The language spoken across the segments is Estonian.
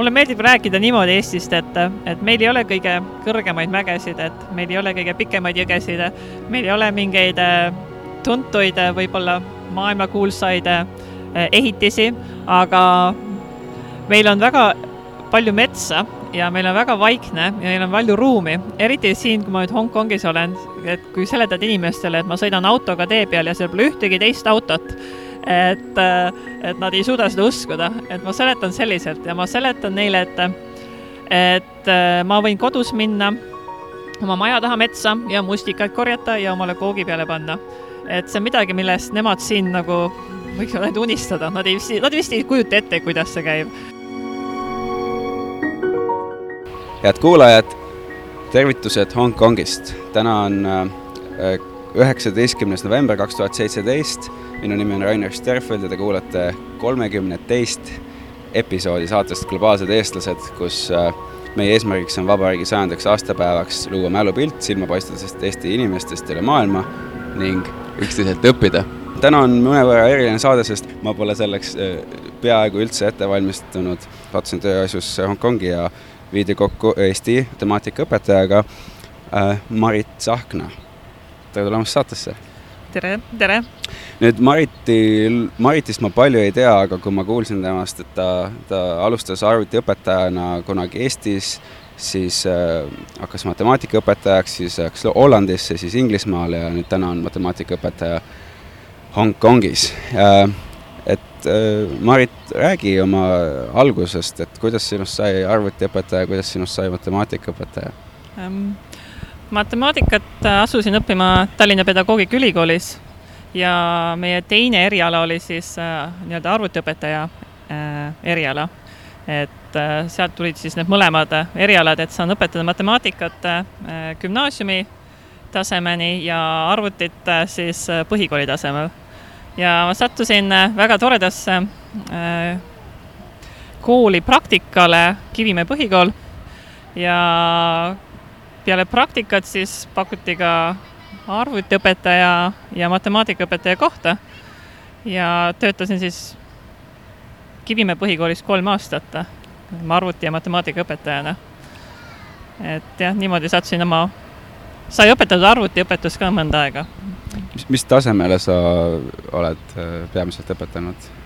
mulle meeldib rääkida niimoodi Eestist, et, et meil ei ole kõige kõrgemaid mägesid, et meil ei ole kõige pikemaid jõgesid, meil ei ole mingeid äh, tuntuid, äh, võib-olla maailmakuulsaid äh, ehitisi, aga meil on väga palju metsa ja meil on väga vaikne ja meil on palju ruumi, eriti siin, kui ma nüüd Hongkongis olen, et kui seletad inimestele, et ma sõidan autoga tee peal ja seal pole ühtegi teist autot, et, et nad ei suuda seda uskuda, et ma seletan selliselt ja ma seletan neile, et, et ma võin kodus minna oma maja taha metsa ja mustikaid korjata ja omale koogi peale panna. et see on midagi, millest nemad siin nagu võiks ainult unistada, nad ei, nad vist ei kujuta ette, kuidas see käib. head kuulajad, tervitused Hongkongist. täna on üheksateistkümnes november kaks tuhat seitseteist minu nimi on Rainer Sterfeld ja te kuulate kolmekümne teist episoodi saatest Globaalsed eestlased, kus äh, meie eesmärgiks on vabariigi sajandaks aastapäevaks luua mälupilt silmapaistvusest Eesti inimestest üle maailma ning üksteiselt õppida. täna on mõnevõrra eriline saade, sest ma pole selleks äh, peaaegu üldse ette valmistunud. sattusin tööasjusse Hongkongi ja viidi kokku Eesti matemaatikaõpetajaga äh, Marit Tsahkna. tere tulemast saatesse! Tere, tere! nüüd Mariti, Maritist ma palju ei tea, aga kui ma kuulsin temast, et ta, ta alustas arvutiõpetajana kunagi Eestis, siis äh, hakkas matemaatikaõpetajaks, siis läks Hollandisse, siis Inglismaale ja nüüd täna on matemaatikaõpetaja Hongkongis äh,. et äh, Marit, räägi oma algusest, et kuidas sinust sai arvutiõpetaja, kuidas sinust sai matemaatikaõpetaja ähm,? Matemaatikat asusin õppima Tallinna Pedagoogikaülikoolis ja meie teine eriala oli siis äh, nii-öelda arvutiõpetaja äh, eriala. et äh, sealt tulid siis need mõlemad erialad, et saan õpetada matemaatikat äh, gümnaasiumi tasemeni ja arvutit äh, siis äh, põhikooli tasemel. ja ma sattusin äh, väga toredasse äh, kooli praktikale, Kivimäe põhikool ja peale praktikat siis pakuti ka arvutiõpetaja ja matemaatikaõpetaja kohta ja töötasin siis Kivimäe põhikoolis kolm aastat arvuti- ja matemaatikaõpetajana. et jah, niimoodi sattusin oma, sai õpetatud arvutiõpetust ka mõnda aega. mis, mis tasemele sa oled äh, peamiselt õpetanud?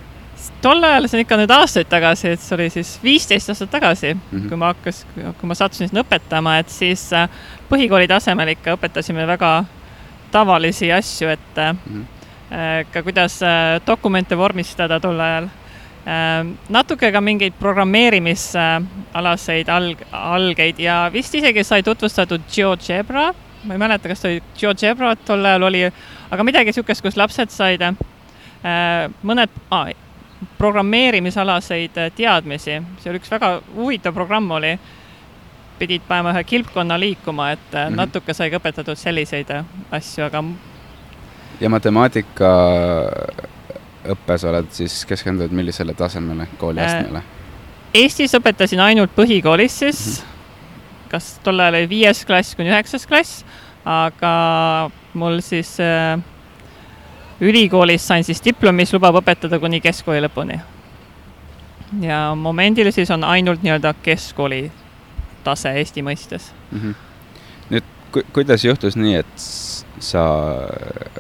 Tol ajal, see on ikka nüüd aastaid tagasi, et see oli siis viisteist aastat tagasi mm. -hmm. kui ma hakkas, kui ma sattusin sinna õpetama, et siis äh, põhikooli tasemel ikka õpetasime väga tavalisi asju, et mm. -hmm. ka kuidas dokumente vormistada tol ajal. natuke ka mingeid programmeerimisalaseid alg-, algeid ja vist isegi sai tutvustatud GeoGebra, ma ei mäleta, kas ta oli GeoGebra tol ajal oli, aga midagi niisugust, kus lapsed said mõned ah, programmeerimisalaseid teadmisi, see oli üks väga huvitav programm oli, pidid panema ühe kilpkonna liikuma, et mm. -hmm. natuke sai ka õpetatud selliseid asju, aga ja matemaatika õppes oled siis keskendunud millisele tasemele, kooliastmele? Eestis õpetasin ainult põhikoolis siis mm, -hmm. kas tol ajal oli viies klass kuni üheksas klass, aga mul siis äh, ülikoolis sain siis diplomi, mis lubab õpetada kuni keskkooli lõpuni. ja momendil siis on ainult nii-öelda keskkooli tase Eesti mõistes. mm. -hmm. nüüd ku, kuidas juhtus nii, et sa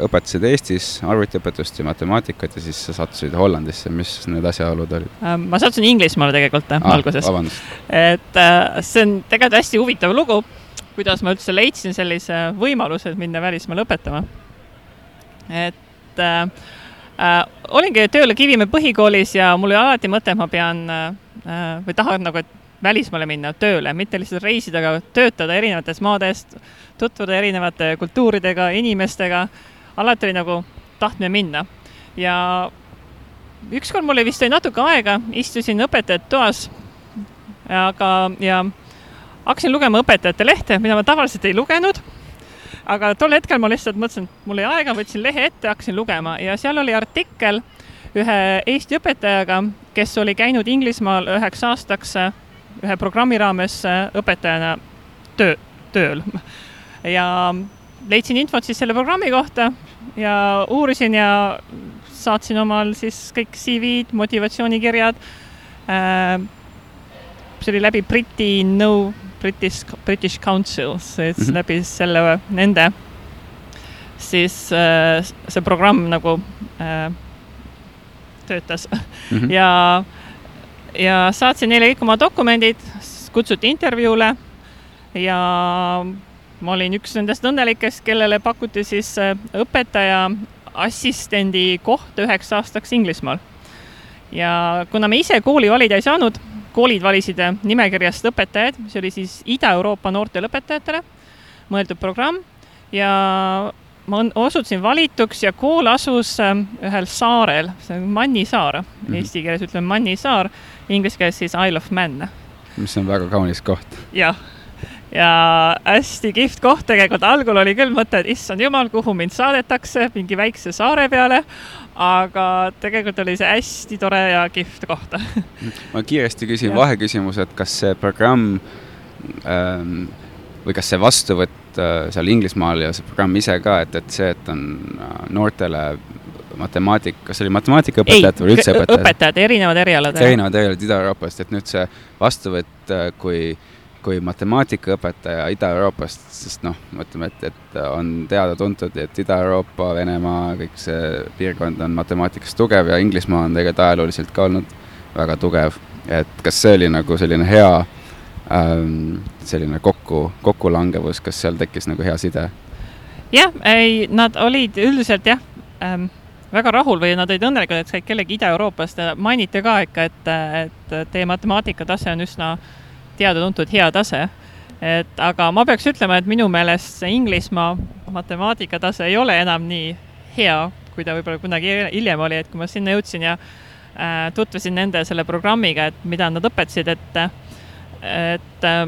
õpetasid Eestis arvutiõpetust ja matemaatikat ja siis sa sattusid Hollandisse, mis need asjaolud olid Äh, ma sattusin Inglismaale tegelikult ah, alguses. et äh, see on tegelikult hästi huvitav lugu, kuidas ma üldse leidsin sellise võimaluse, et minna välismaale õpetama. et äh, äh, olingi tööl Kivimäe põhikoolis ja mul oli alati mõte, et ma pean äh, või tahan nagu, et välismaale minna tööle, mitte lihtsalt reisida, aga töötada erinevates maades, tutvuda erinevate kultuuridega, inimestega. alati oli nagu tahtmine minna ja ükskord mul oli vist oli natuke aega, istusin õpetajate toas, aga, ja hakkasin lugema õpetajate lehte, mida ma tavaliselt ei lugenud. Aga tol hetkel ma lihtsalt mõtlesin, et mul oli aega, võtsin lehe ette, hakkasin lugema ja seal oli artikkel ühe Eesti õpetajaga, kes oli käinud Inglismaal üheks aastaks ühe programmi raames õpetajana töö, tööl. ja leidsin infot siis selle programmi kohta ja uurisin ja saatsin omal siis kõik CV-d, motivatsioonikirjad äh,. see oli läbi Briti no British, British Council, et mm -hmm. läbi selle nende siis äh, see programm nagu äh, töötas mm -hmm. ja, ja saatsin neile kõik oma dokumendid, kutsuti intervjuule ja ma olin üks nendest õnnelikest, kellele pakuti siis äh, õpetaja assistendi koht üheks aastaks Inglismaal. ja kuna me ise kooli valida ei saanud, koolid valisid äh, nimekirjast õpetajaid, mis oli siis Ida-Euroopa noortele õpetajatele mõeldud programm ja ma osutusin valituks ja kool asus ähm, ühel saarel, see on Manni saar mm, -hmm. eesti keeles ütleme Manni saar, inglise keeles siis Isle of Man. mis on väga kaunis koht. jah, ja hästi kihvt koht tegelikult, algul oli küll mõte, et issand jumal, kuhu mind saadetakse, mingi väikse saare peale, aga tegelikult oli see hästi tore ja kihvt koht ma kiiresti küsin vaheküsimuse, et kas see programm ähm, või kas see vastuvõtt äh, seal Inglismaal ja see programm ise ka, et, et see, et on äh, noortele matemaatika, kas see oli matemaatikaõpetajad või üldse õpetajad? õpetajad, erinevad erialad. erinevad erialad Ida-Euroopast, et nüüd see vastuvõtt, äh, kui, matemaatikaõpetaja Ida-Euroopast, sest noh, ütleme, et, et on teada-tuntud, et Ida-Euroopa, Venemaa, kõik see piirkond on matemaatikas tugev ja Inglismaa on tegelikult ajalooliselt ka olnud väga tugev. et kas see oli nagu selline hea ähm, selline kokku, kokkulangevus, kas seal tekkis nagu hea side? jah, ei, nad olid üldiselt jah ähm, väga rahul või nad olid õnnelikud, et said kellegi Ida-Euroopast ja mainiti ka ikka, et, et teie matemaatika tase on üsna teada-tuntud hea tase. et aga ma peaks ütlema, et minu meelest see Inglismaa matemaatika tase ei ole enam nii hea, kui ta võib-olla kunagi hiljem oli, et kui ma sinna jõudsin ja äh, tutvusin nende selle programmiga, et mida nad õpetasid, et et äh,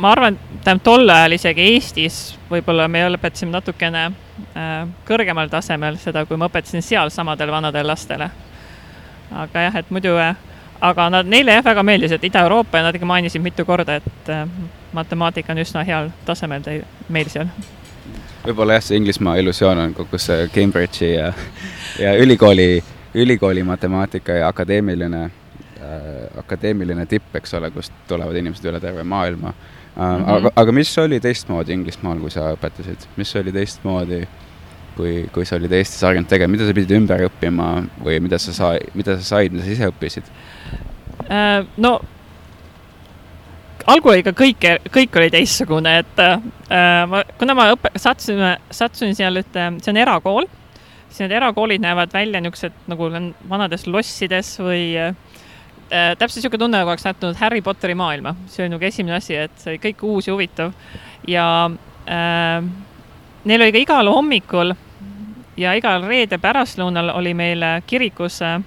ma arvan, tähendab tol ajal isegi Eestis võib-olla me õpetasime natukene äh, kõrgemal tasemel seda, kui ma õpetasin seal samadele vanadele lastele. aga jah, et muidu äh,, aga nad, neile jah, väga meeldis, et Ida-Euroopa ja nad ikka mainisid mitu korda, et äh, matemaatika on üsna heal tasemel teil, meil seal. võib-olla jah, see Inglismaa illusioon on kogu see Cambridge'i ja, ja ülikooli, ülikooli matemaatika ja akadeemiline äh, akadeemiline tipp, eks ole, kust tulevad inimesed üle terve maailma äh,. Mm -hmm. aga, aga mis oli teistmoodi Inglismaal, kui sa õpetasid, mis oli teistmoodi, kui, kui sa olid Eestis harjunud tegema, mida sa pidid ümber õppima või mida sa sai, mida sa said, mida sa ise õppisid äh,? No algul ikka kõik, kõik oli teistsugune, et äh, ma, kuna ma õppe-, sattusin, sattusin seal ühte, see on erakool, siis need erakoolid näevad välja niisugused nagu vanades lossides või äh, äh, täpselt niisugune tunne, nagu oleks näinud Harry Potteri maailma, see oli nagu esimene asi, et see oli kõik uus ja huvitav. Ja äh, neil oli ka igal hommikul ja igal reede pärastlõunal oli meil kirikus äh,,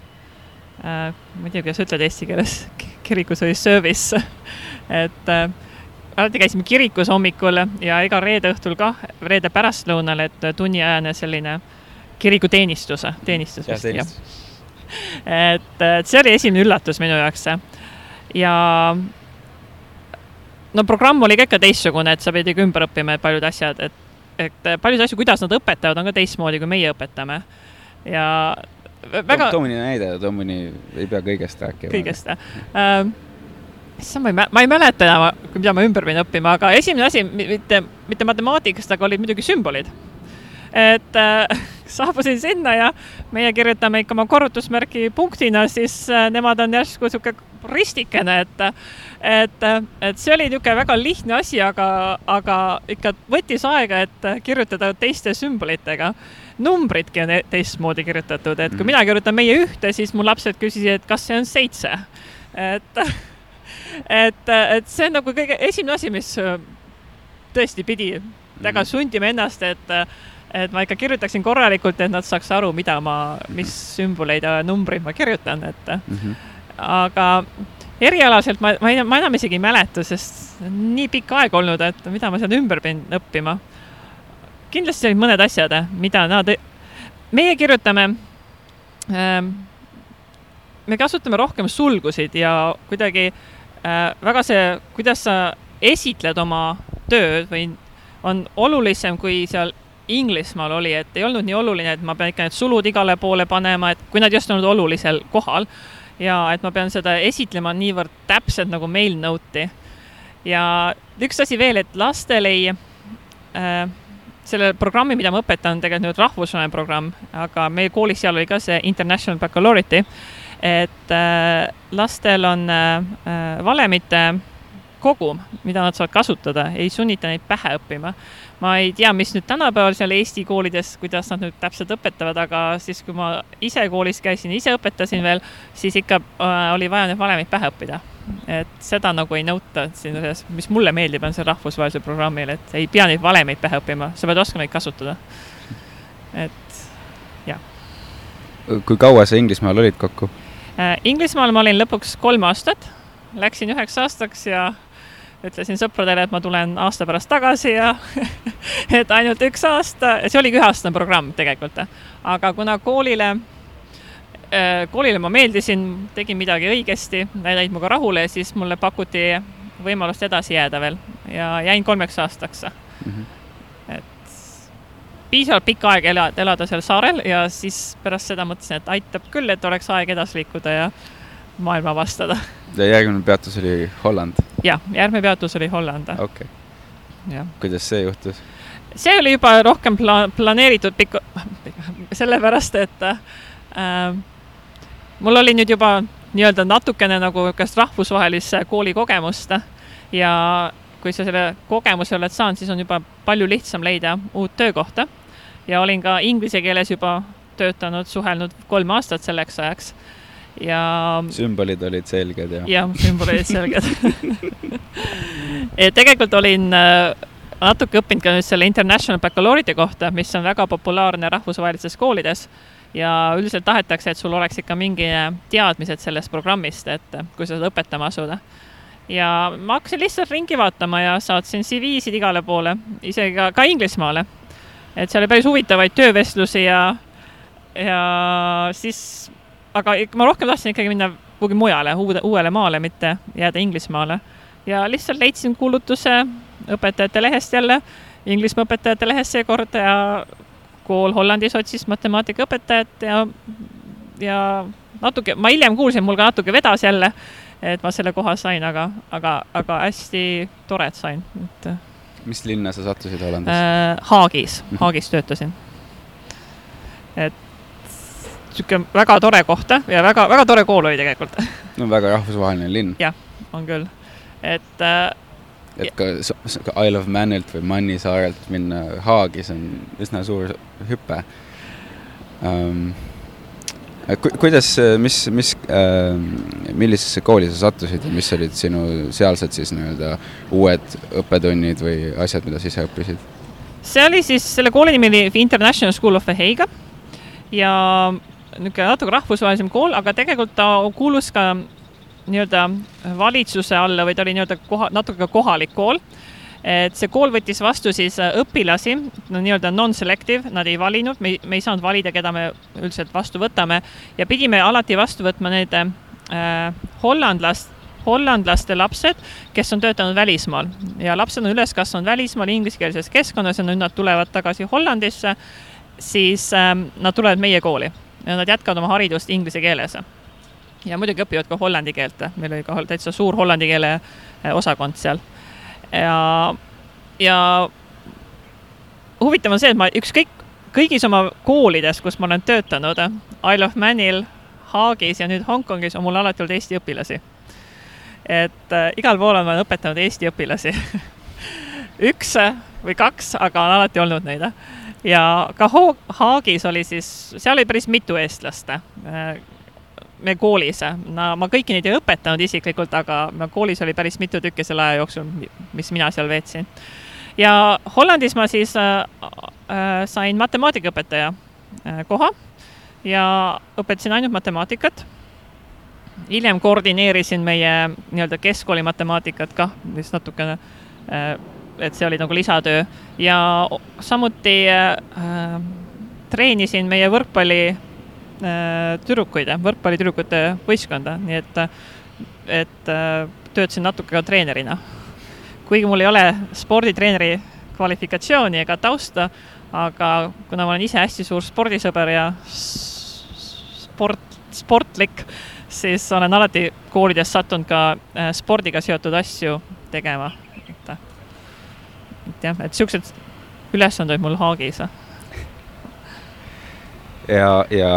ma ei tea, kuidas ütled eesti keeles, kirikus oli service et äh, alati käisime kirikus hommikul ja iga reede õhtul ka, reede pärastlõunal, et tunniajane selline kirikuteenistus, teenistus vist, jah et, et see oli esimene üllatus minu jaoks. ja no programm oli ka ikka teistsugune, et sa pidid ümber õppima paljud asjad, et, et paljusid asju, kuidas nad õpetavad, on ka teistmoodi, kui meie õpetame. ja väga. too mõni näide, too mõni, ei pea kõigest rääkima. kõigest äh,, issand, ma ei, ma ei mäleta enam, mida ma ümber pidin õppima, aga esimene asi, mitte, mitte matemaatikast, aga olid muidugi sümbolid et äh, saabusin sinna ja meie kirjutame ikka oma korrutusmärgi punktina, siis äh, nemad on järsku niisugune ristikene, et et, et see oli niisugune väga lihtne asi, aga, aga ikka võttis aega, et kirjutada teiste sümbolitega. Numbritki on e-, teistmoodi kirjutatud, et kui mm. mina kirjutan meie ühte, siis mu lapsed küsisid, et kas see on seitse. et, et, et see on nagu kõige esimene asi, mis tõesti pidi väga mm. sundima ennast, et et ma ikka kirjutaksin korralikult, et nad saaks aru, mida ma, mis sümboleid ja numbreid ma kirjutan, et mm. -hmm. aga erialaselt ma, ma ma enam isegi ei mäleta, sest nii pikk aeg olnud, et mida ma seal ümber pidin õppima. Kindlasti olid mõned asjad, mida nad, meie kirjutame ähm,, me kasutame rohkem sulgusid ja kuidagi äh, väga see, kuidas sa esitled oma tööd või on olulisem, kui seal Inglismaal oli, et ei olnud nii oluline, et ma pean ikka need sulud igale poole panema, et kui nad just olnud olulisel kohal ja et ma pean seda esitlema niivõrd täpselt nagu meil nõuti. ja üks asi veel, et lastel ei äh,, selle programmi, mida ma õpetan, tegelikult nüüd rahvusvaheline programm, aga meie koolis seal oli ka see International Baccalaureate'i, et äh, lastel on äh, valemite kogum, mida nad saavad kasutada, ei sunnita neid pähe õppima ma ei tea, mis nüüd tänapäeval seal Eesti koolides, kuidas nad nüüd täpselt õpetavad, aga siis, kui ma ise koolis käisin, ise õpetasin veel, siis ikka äh, oli vaja need valemid pähe õppida. Et seda nagu ei nõuta siin selles, mis mulle meeldib, on see rahvusvahelisel programmil, et ei pea neid valemeid pähe õppima, sa pead oskama neid kasutada. et jah. kui kaua sa Inglismaal olid kokku äh,? Inglismaal ma olin lõpuks kolm aastat, läksin üheks aastaks ja ütlesin sõpradele, et ma tulen aasta pärast tagasi ja et ainult üks aasta, see oligi üheaastane programm tegelikult, aga kuna koolile, koolile ma meeldisin, tegin midagi õigesti, nad jäid minuga rahule, siis mulle pakuti võimalust edasi jääda veel ja jäin kolmeks aastaks mm. -hmm. et piisavalt pikk aeg elada, elada seal saarel ja siis pärast seda mõtlesin, et aitab küll, et oleks aeg edasi liikuda ja maailma avastada. ja järgmine peatus oli Holland? jah, järgmine peatus oli Holland. okei okay.. kuidas see juhtus? see oli juba rohkem pla-, planeeritud pikk, sellepärast et äh, mul oli nüüd juba nii-öelda natukene nagu niisugust rahvusvahelist koolikogemust ja kui sa selle kogemuse oled saanud, siis on juba palju lihtsam leida uut töökohta. ja olin ka inglise keeles juba töötanud, suhelnud kolm aastat selleks ajaks ja. sümbolid olid selged ja. jah, sümbolid olid selged tegelikult olin äh, natuke õppinud ka nüüd selle International Baccalaureate'i kohta, mis on väga populaarne rahvusvahelistes koolides ja üldiselt tahetakse, et sul oleks ikka mingi teadmised sellest programmist, et kui sa seda õpetama asuda. ja ma hakkasin lihtsalt ringi vaatama ja saatsin CV-sid igale poole, isegi ka, ka Inglismaale. et seal oli päris huvitavaid töövestlusi ja, ja siis aga ma rohkem tahtsin ikkagi minna kuhugi mujale, uude, uuele maale, mitte jääda Inglismaale. ja lihtsalt leidsin kuulutuse õpetajate lehest jälle, Inglismaa õpetajate lehest seekord ja kool Hollandis otsis matemaatikaõpetajat ja, ja natuke, ma hiljem kuulsin, mul ka natuke vedas jälle, et ma selle koha sain, aga, aga, aga hästi tore, et sain, et. mis linna sa sattusid Hollandis äh,? Haagis, Haagis töötasin. et niisugune väga tore koht ja väga, väga tore kool oli tegelikult. no väga rahvusvaheline linn. jah, on küll, et äh, et ka Isle of Manilt või Mannisaarelt minna Haagi, see on üsna suur hüpe um,. Ku, kuidas, mis, mis äh,, millisesse kooli sa sattusid ja mis olid sinu sealsed siis nii-öelda uued õppetunnid või asjad, mida sa ise õppisid? see oli siis, selle kooli nimi oli International School of the Hague ja niisugune natuke rahvusvahelisem kool, aga tegelikult ta kuulus ka nii-öelda valitsuse alla või ta oli nii-öelda koha, natuke kohalik kool. et see kool võttis vastu siis õpilasi, no nii-öelda non-selective, nad ei valinud, me me ei saanud valida, keda me üldiselt vastu võtame ja pidime alati vastu võtma need äh, hollandlast, hollandlaste lapsed, kes on töötanud välismaal ja lapsed on üles kasvanud välismaal ingliskeelses keskkonnas ja nüüd nad tulevad tagasi Hollandisse, siis ähm, nad tulevad meie kooli ja nad jätkavad oma haridust inglise keeles. Ja muidugi õpivad ka hollandi keelt, meil oli ka täitsa suur hollandi keele eh, osakond seal. ja, ja huvitav on see, et ma ükskõik, kõigis oma koolides, kus ma olen töötanud, Isle of Manil, Haagis ja nüüd Hongkongis on mul alati olnud eesti õpilasi. et äh, igal pool olen õpetanud eesti õpilasi üks või kaks, aga on alati olnud neid ja ka Haagis oli siis, seal oli päris mitu eestlast äh, me koolis, no ma kõiki neid ei õpetanud isiklikult, aga me koolis oli päris mitu tükki selle aja jooksul, mis mina seal veetsin. ja Hollandis ma siis äh, äh, sain matemaatikaõpetaja äh, koha ja õpetasin ainult matemaatikat. hiljem koordineerisin meie nii-öelda keskkooli matemaatikat kah, vist natukene äh, et see oli nagu lisatöö ja samuti äh, treenisin meie võrkpalli äh, tüdrukuid, võrkpallitüdrukute võistkonda, nii et, et äh, töötasin natuke ka treenerina. kuigi mul ei ole sporditreeneri kvalifikatsiooni ega tausta, aga kuna ma olen ise hästi suur spordisõber ja sport, sportlik, siis olen alati koolides sattunud ka äh, spordiga seotud asju tegema. et, et jah, et siuksed ülesanded mul Haagis. Ja, ja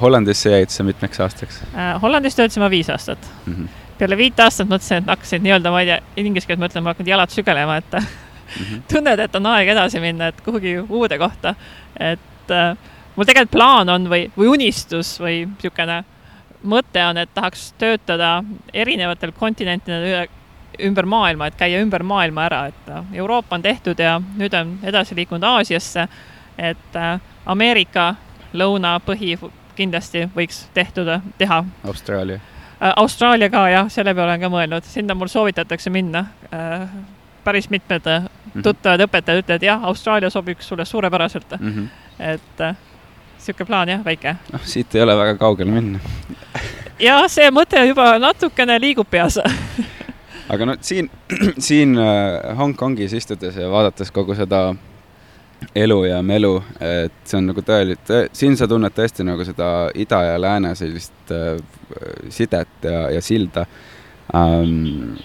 Hollandisse jäid sa mitmeks aastaks äh,? Hollandis töötasin ma viis aastat mm. -hmm. peale viit aastat mõtlesin, et hakkasin nii-öelda, ma ei tea, inglise keeles ma ütlen, ma hakkan jalad sügelema, et mm -hmm. tunned, et on aeg edasi minna, et kuhugi uude kohta. et äh, mul tegelikult plaan on või, või unistus või niisugune mõte on, et tahaks töötada erinevatel kontinentidel üle, ümber maailma, et käia ümber maailma ära, et noh, Euroopa on tehtud ja nüüd on edasi liikunud Aasiasse, et äh, Ameerika lõuna, põhi kindlasti võiks tehtud, teha. Austraalia. Äh, Austraalia ka jah, selle peale olen ka mõelnud, sinna mul soovitatakse minna. Äh, päris mitmed mm -hmm. tuttavad õpetajad ütlevad, jah, Austraalia sobiks sulle suurepäraselt mm. -hmm. et niisugune plaan jah, väike. noh, siit ei ole väga kaugele minna ja see mõte juba natukene liigub peas aga no siin, siin Hongkongis istudes ja vaadates kogu seda elu ja melu, et see on nagu tõeline, siin sa tunned tõesti nagu seda ida ja lääne sellist äh, sidet ja, ja silda ähm,.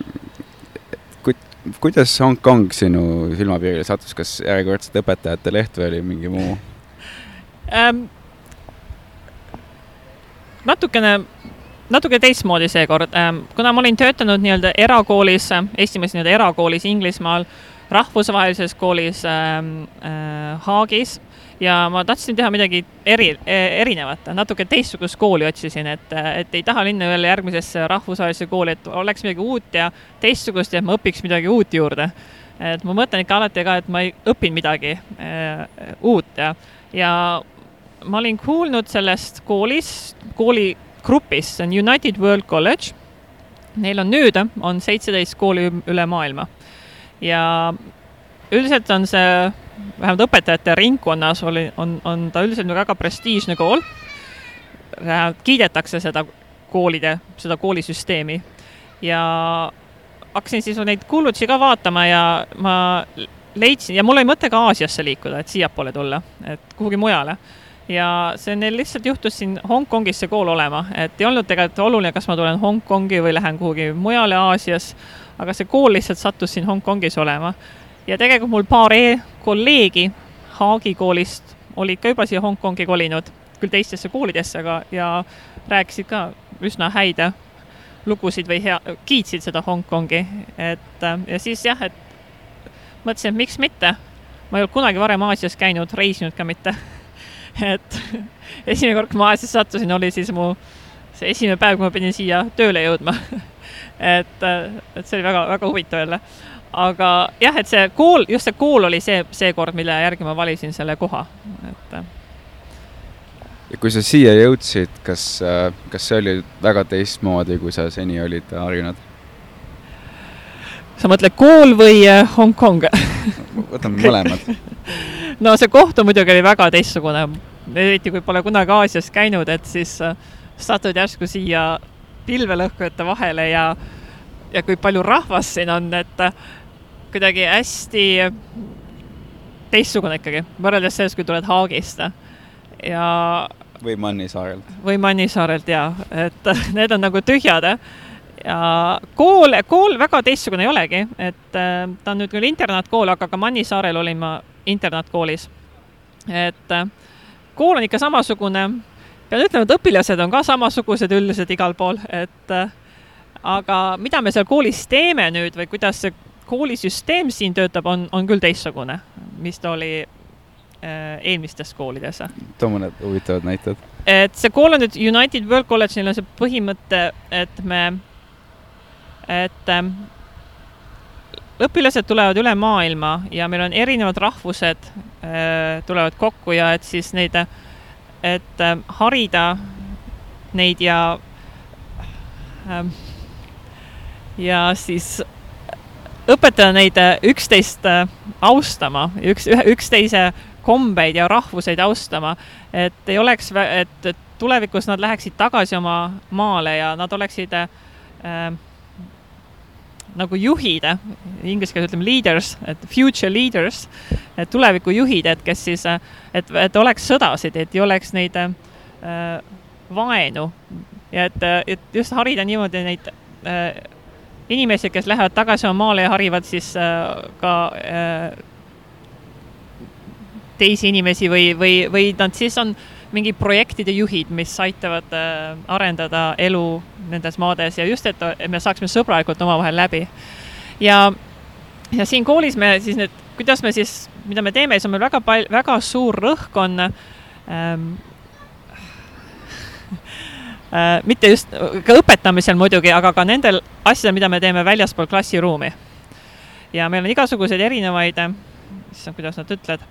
Ku-, kuidas Hongkong sinu silmapiirile sattus, kas järjekordselt õpetajate leht või oli mingi muu ähm,? natukene natuke teistmoodi seekord, ähm, kuna ma olin töötanud nii-öelda erakoolis, Eestimaal nii-öelda erakoolis Inglismaal rahvusvahelises koolis ähm, äh, Haagis ja ma tahtsin teha midagi eri, e, erinevat, natuke teistsugust kooli otsisin, et, et ei taha minna jälle järgmisesse rahvusvahelisse kooli, et oleks midagi uut ja teistsugust ja et ma õpiks midagi uut juurde. et ma mõtlen ikka alati ka, et ma õpin midagi äh, uut ja, ja ma olin kuulnud sellest koolist, kooligrupist, see on United World College. Neil on nüüd, on seitseteist kooli üle maailma ja üldiselt on see, vähemalt õpetajate ringkonnas oli, on, on ta üldiselt nagu väga prestiižne kool. kiidetakse seda koolide, seda koolisüsteemi ja hakkasin siis neid kuulutusi ka vaatama ja ma leidsin ja mul oli mõte ka Aasiasse liikuda, et siiapoole tulla, et kuhugi mujale. ja see neil lihtsalt juhtus siin Hongkongis see kool olema, et ei olnud tegelikult oluline, kas ma tulen Hongkongi või lähen kuhugi mujale Aasias aga see kool lihtsalt sattus siin Hongkongis olema. ja tegelikult mul paar e kolleegi Haagi koolist olid ka juba siia Hongkongi kolinud, küll teistesse koolidesse, aga, ja rääkisid ka üsna häid lugusid või hea, kiitsid seda Hongkongi, et ja siis jah, et mõtlesin, et miks mitte. ma ei olnud kunagi varem Aasias käinud, reisinud ka mitte. et esimene kord, kui ma Aasiasse sattusin, oli siis mu see esimene päev, kui ma pidin siia tööle jõudma et, et see oli väga, väga huvitav jälle. aga jah, et see kool, just see kool oli see, see kord, mille järgi ma valisin selle koha, et. ja kui sa siia jõudsid, kas, kas see oli väga teistmoodi, kui sa seni olid harjunud? sa mõtled kool või äh, Hongkong võtame mõlemad no see koht on muidugi oli väga teistsugune, eriti kui pole kunagi Aasias käinud, et siis äh, satud järsku siia pilvelõhkujate vahele ja, ja kui palju rahvast siin on, et kuidagi hästi teistsugune ikkagi, võrreldes sellest, kui tuled Haagist ja või Mannisaarelt. või Mannisaarelt jaa, et need on nagu tühjad ja kool, kool väga teistsugune ei olegi, et ta on nüüd küll internaatkool, aga ka Mannisaarel olin ma internaatkoolis. et kool on ikka samasugune pean ütlema, et õpilased on ka samasugused üldiselt igal pool, et äh, aga mida me seal koolis teeme nüüd või kuidas see koolisüsteem siin töötab, on, on küll teistsugune, mis ta oli äh, eelmistes koolides. too mõned huvitavad näited. et see kool on nüüd United World College, neil on see põhimõte, et me, et äh, õpilased tulevad üle maailma ja meil on erinevad rahvused äh, tulevad kokku ja et siis neid äh, et äh, harida neid ja äh, ja siis õpetada neid äh, üksteist äh, austama, üks, üksteise kombeid ja rahvuseid austama, et ei oleks, et, tulevikus nad läheksid tagasi oma maale ja nad oleksid äh, nagu juhid, inglise keeles ütleme leaders, et future leaders, et tulevikujuhid, et kes siis, et, et oleks sõdasid, et ei oleks neid äh, vaenu. Ja et, et just harida niimoodi neid äh, inimesi, kes lähevad tagasi oma maale ja harivad siis äh, ka äh, teisi inimesi või, või, või nad siis on mingi projektide juhid, mis aitavad äh, arendada elu nendes maades ja just, et, me saaksime sõbralikult omavahel läbi. ja, ja siin koolis me siis need, kuidas me siis, mida me teeme, siis on meil väga palju, väga suur rõhk on ähm, äh, mitte just ka õpetamisel muidugi, aga ka nendel asjadel, mida me teeme väljaspool klassiruumi. ja meil on igasuguseid erinevaid, issand, kuidas nad ütlevad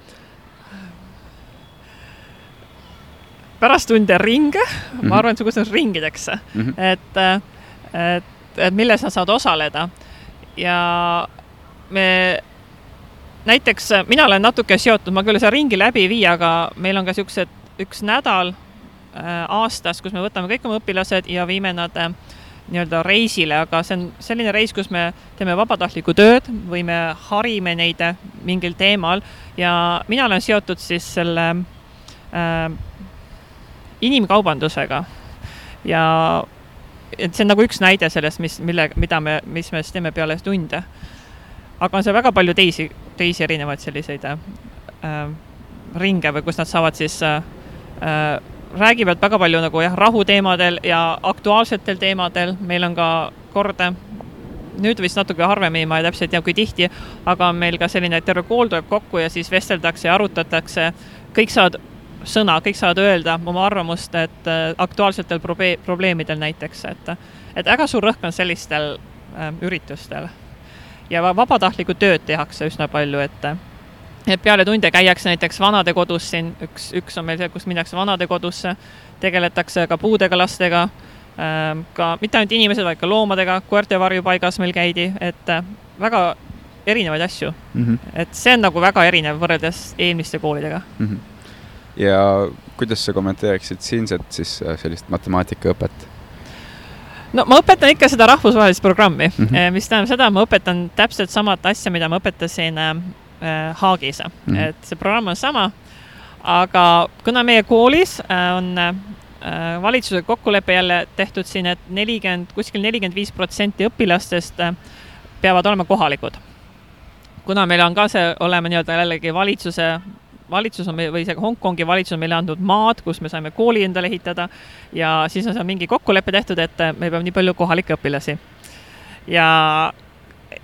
pärast tunde ringe mm, -hmm. ma mhm. arvan, et see kutsutakse ringideks mm, -hmm. et, et, et milles sa saad osaleda. ja me näiteks, mina olen natuke seotud, ma küll seda ringi läbi ei vii, aga meil on ka niisugused üks nädal äh, aastas, kus me võtame kõik oma õpilased ja viime nad äh, nii-öelda reisile, aga see on selline reis, kus me teeme vabatahtlikku tööd või me harime neid mingil teemal ja mina olen seotud siis selle äh, inimkaubandusega. Ja et see on nagu üks näide sellest, mis, mille, mida me, mis me siis teeme peale tunde. aga on seal väga palju teisi, teisi erinevaid selliseid äh, ringe või kus nad saavad siis äh, äh, räägivad väga palju nagu jah, rahuteemadel ja aktuaalsetel teemadel, meil on ka kord, nüüd vist natuke harvemini, ma täpselt ei tea, kui tihti, aga meil ka selline, et terve kool tuleb kokku ja siis vesteldakse ja arutatakse, kõik saavad sõna, kõik saavad öelda oma arvamust, et äh, aktuaalsetel probe-, probleemidel näiteks, et et väga suur rõhk on sellistel äh, üritustel. ja vabatahtlikku tööd tehakse üsna palju, et et peale tunde käiakse näiteks vanadekodus siin, üks, üks on meil see, kus minnakse vanadekodusse, tegeletakse ka puudega lastega äh,, ka mitte ainult inimesed, vaid ka loomadega, koerte varjupaigas meil käidi, et äh, väga erinevaid asju mm. -hmm. et see on nagu väga erinev võrreldes eelmiste koolidega mm. -hmm ja kuidas sa kommenteeriksid siinset siis äh, sellist matemaatikaõpet? no ma õpetan ikka seda rahvusvahelist programmi mm, -hmm. mis tähendab seda, ma õpetan täpselt samat asja, mida ma õpetasin äh, äh Haagis mm. -hmm. et see programm on sama, aga kuna meie koolis äh, on äh, valitsuse kokkulepe jälle tehtud siin et, et nelikümmend, kuskil nelikümmend viis protsenti õpilastest äh, peavad olema kohalikud. kuna meil on ka see olema nii-öelda jällegi valitsuse valitsus on või see Hongkongi valitsus on meile andnud maad, kus me saime kooli endale ehitada. Ja siis on seal mingi kokkulepe tehtud, et meil peab nii palju kohalikke õpilasi. ja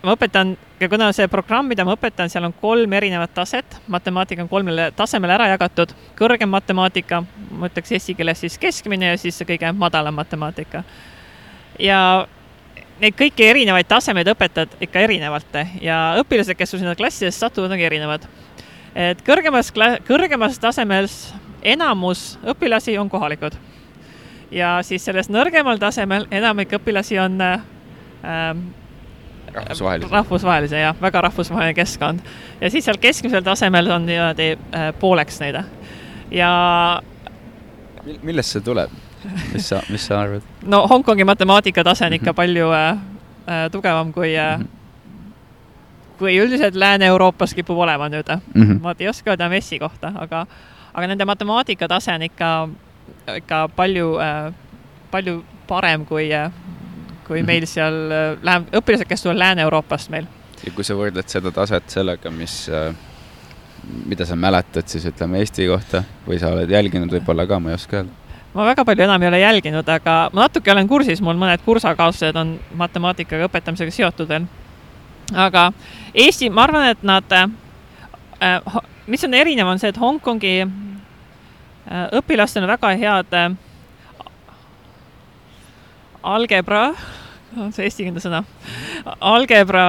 ma õpetan, kuna see programm, mida ma õpetan, seal on kolm erinevat taset, matemaatika on kolmele tasemele ära jagatud, kõrgem matemaatika, ma ütleks eesti keeles siis keskmine ja siis kõige madalam matemaatika. ja neid kõiki erinevaid tasemeid õpetad ikka erinevalt. Ja õpilased, kes sul sinna klassidesse satuvad, ongi erinevad et kõrgemas, kõrgemas tasemes enamus õpilasi on kohalikud. ja siis selles nõrgemal tasemel enamik õpilasi on ähm, rahvusvahelise, rahvusvahelise jah, väga rahvusvaheline keskkond. ja siis seal keskmisel tasemel on niimoodi äh, pooleks neid. ja millest see tuleb? mis sa, mis sa arvad? no Hongkongi matemaatika tase on ikka mhm. palju äh, äh, tugevam kui äh, -hmm kui üldiselt Lääne-Euroopas kipub olema nüüd mm. -hmm. ma ei oska öelda messi kohta, aga, aga nende matemaatika tase on ikka, ikka palju äh,, palju parem kui kui mm -hmm. meil seal äh, läheb, õpilased, kes tulevad Lääne-Euroopast meil. ja kui sa võrdled seda taset sellega, mis äh, mida sa mäletad siis ütleme Eesti kohta või sa oled jälginud võib-olla ka, ma ei oska öelda? ma väga palju enam ei ole jälginud, aga ma natuke olen kursis, mul mõned kursakaaslased on matemaatikaga õpetamisega seotud veel aga Eesti, ma arvan, et nad äh,, mis on erinev, on see, et Hongkongi äh, õpilastel on väga head äh, algebra, on see eestikeelne sõna, algebra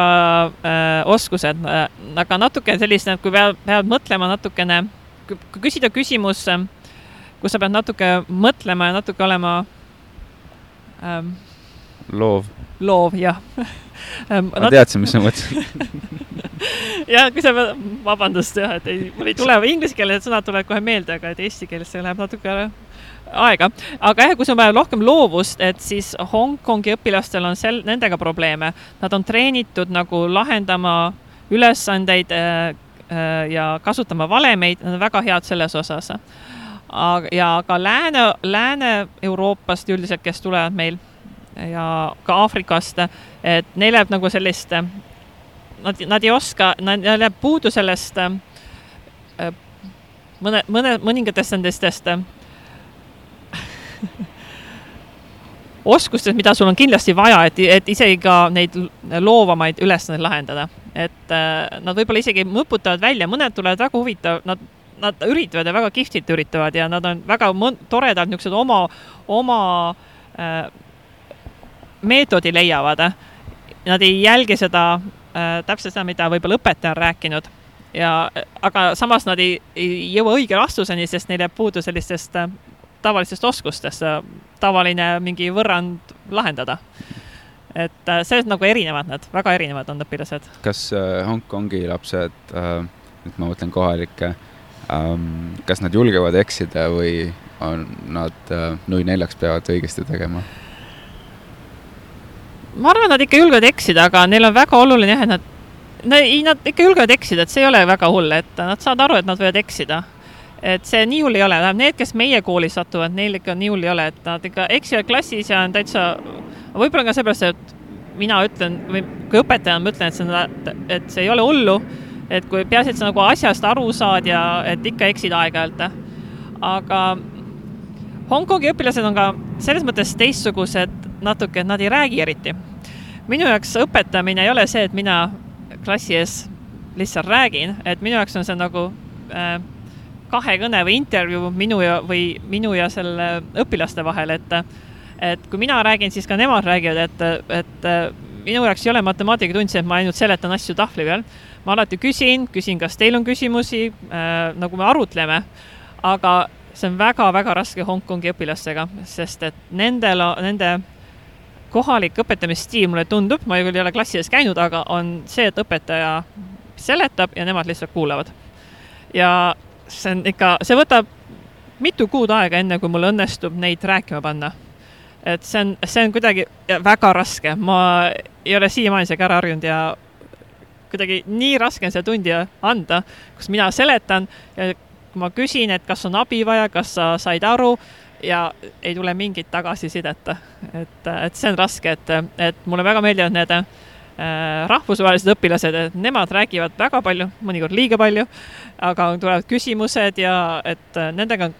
äh, oskused äh,, aga natuke sellist, kui peavad, peavad mõtlema natukene, kui küsida küsimus, kus sa pead natuke mõtlema ja natuke olema ähm, loov. loov, jah ma teadsin, mis sa mõtlesid ja kui sa, vabandust jah, et ei, mul ei tule inglisekeelsed sõnad tulevad kohe meelde, aga et eesti keeles see läheb natuke aega. aga jah, kui sul on vaja rohkem loovust, et siis Hongkongi õpilastel on sel-, nendega probleeme. Nad on treenitud nagu lahendama ülesandeid äh, äh, ja kasutama valemeid, nad on väga head selles osas. aga, ja ka Lääne, Lääne-Euroopast üldiselt, kes tulevad meil ja ka Aafrikast, et neil jääb nagu sellist, nad, nad ei oska, neil jääb puudu sellest mõne, mõne, mõningatest nendest oskustest, mida sul on kindlasti vaja, et, et isegi ka neid loovamaid ülesandeid lahendada. et äh, nad võib-olla isegi mõputavad välja, mõned tulevad väga huvitav, nad, nad üritavad ja väga kihvtilt üritavad ja nad on väga toredad, niisugused oma, oma äh, meetodi leiavad. Nad ei jälgi seda äh, täpselt seda, mida võib-olla õpetaja on rääkinud ja aga samas nad ei, ei jõua õige vastuseni, sest neil jääb puudu sellistest äh, tavalistest oskustest tavaline mingi võrrand lahendada. et äh, selles nagu erinevad nad, väga erinevad on õpilased. kas äh, Hongkongi lapsed äh,, nüüd ma mõtlen kohalikke ähm,, kas nad julgevad eksida või on nad äh, nui neljaks peavad õigesti tegema? Ma arvan, nad ikka julgevad eksida, aga neil on väga oluline jah, et nad, ei, nad ikka julgevad eksida, et see ei ole väga hull, et nad saavad aru, et nad võivad eksida et see nii hull ei ole, tähendab need, kes meie kooli satuvad, neil ikka nii hull ei ole, et nad ikka eksivad klassis ja on täitsa, võib-olla ka seepärast, et mina ütlen või kui õpetajana ma ütlen, et see et see ei ole hullu, et kui peaasi, et sa nagu asjast aru saad ja et ikka eksid aeg-ajalt. aga Hongkongi õpilased on ka selles mõttes teistsugused natuke, et nad ei räägi eriti. minu jaoks õpetamine ei ole see, et mina klassi ees lihtsalt räägin, et minu jaoks on see nagu äh, kahekõne või intervjuu minu ja, või minu ja selle õpilaste vahel, et et kui mina räägin, siis ka nemad räägivad, et, et minu jaoks ei ole matemaatikatund see, et ma ainult seletan asju tahvli peal. ma alati küsin, küsin, kas teil on küsimusi äh,, nagu me arutleme, aga see on väga-väga raske Hongkongi õpilastega, sest et nendel, nende kohalik õpetamisstiil, mulle tundub, ma küll ei ole klassi ees käinud, aga on see, et õpetaja seletab ja nemad lihtsalt kuulavad. ja see on ikka, see võtab mitu kuud aega, enne kui mul õnnestub neid rääkima panna. et see on, see on kuidagi väga raske, ma ei ole siiamaani sellega ära harjunud ja kuidagi nii raske on seda tundi anda, kus mina seletan ja ma küsin, et kas on abi vaja, kas sa said aru ja ei tule mingit tagasisidet. et, et see on raske, et, et mulle väga meeldivad need Äh, rahvusvahelised õpilased, et nemad räägivad väga palju, mõnikord liiga palju, aga tulevad küsimused ja et äh, nendega on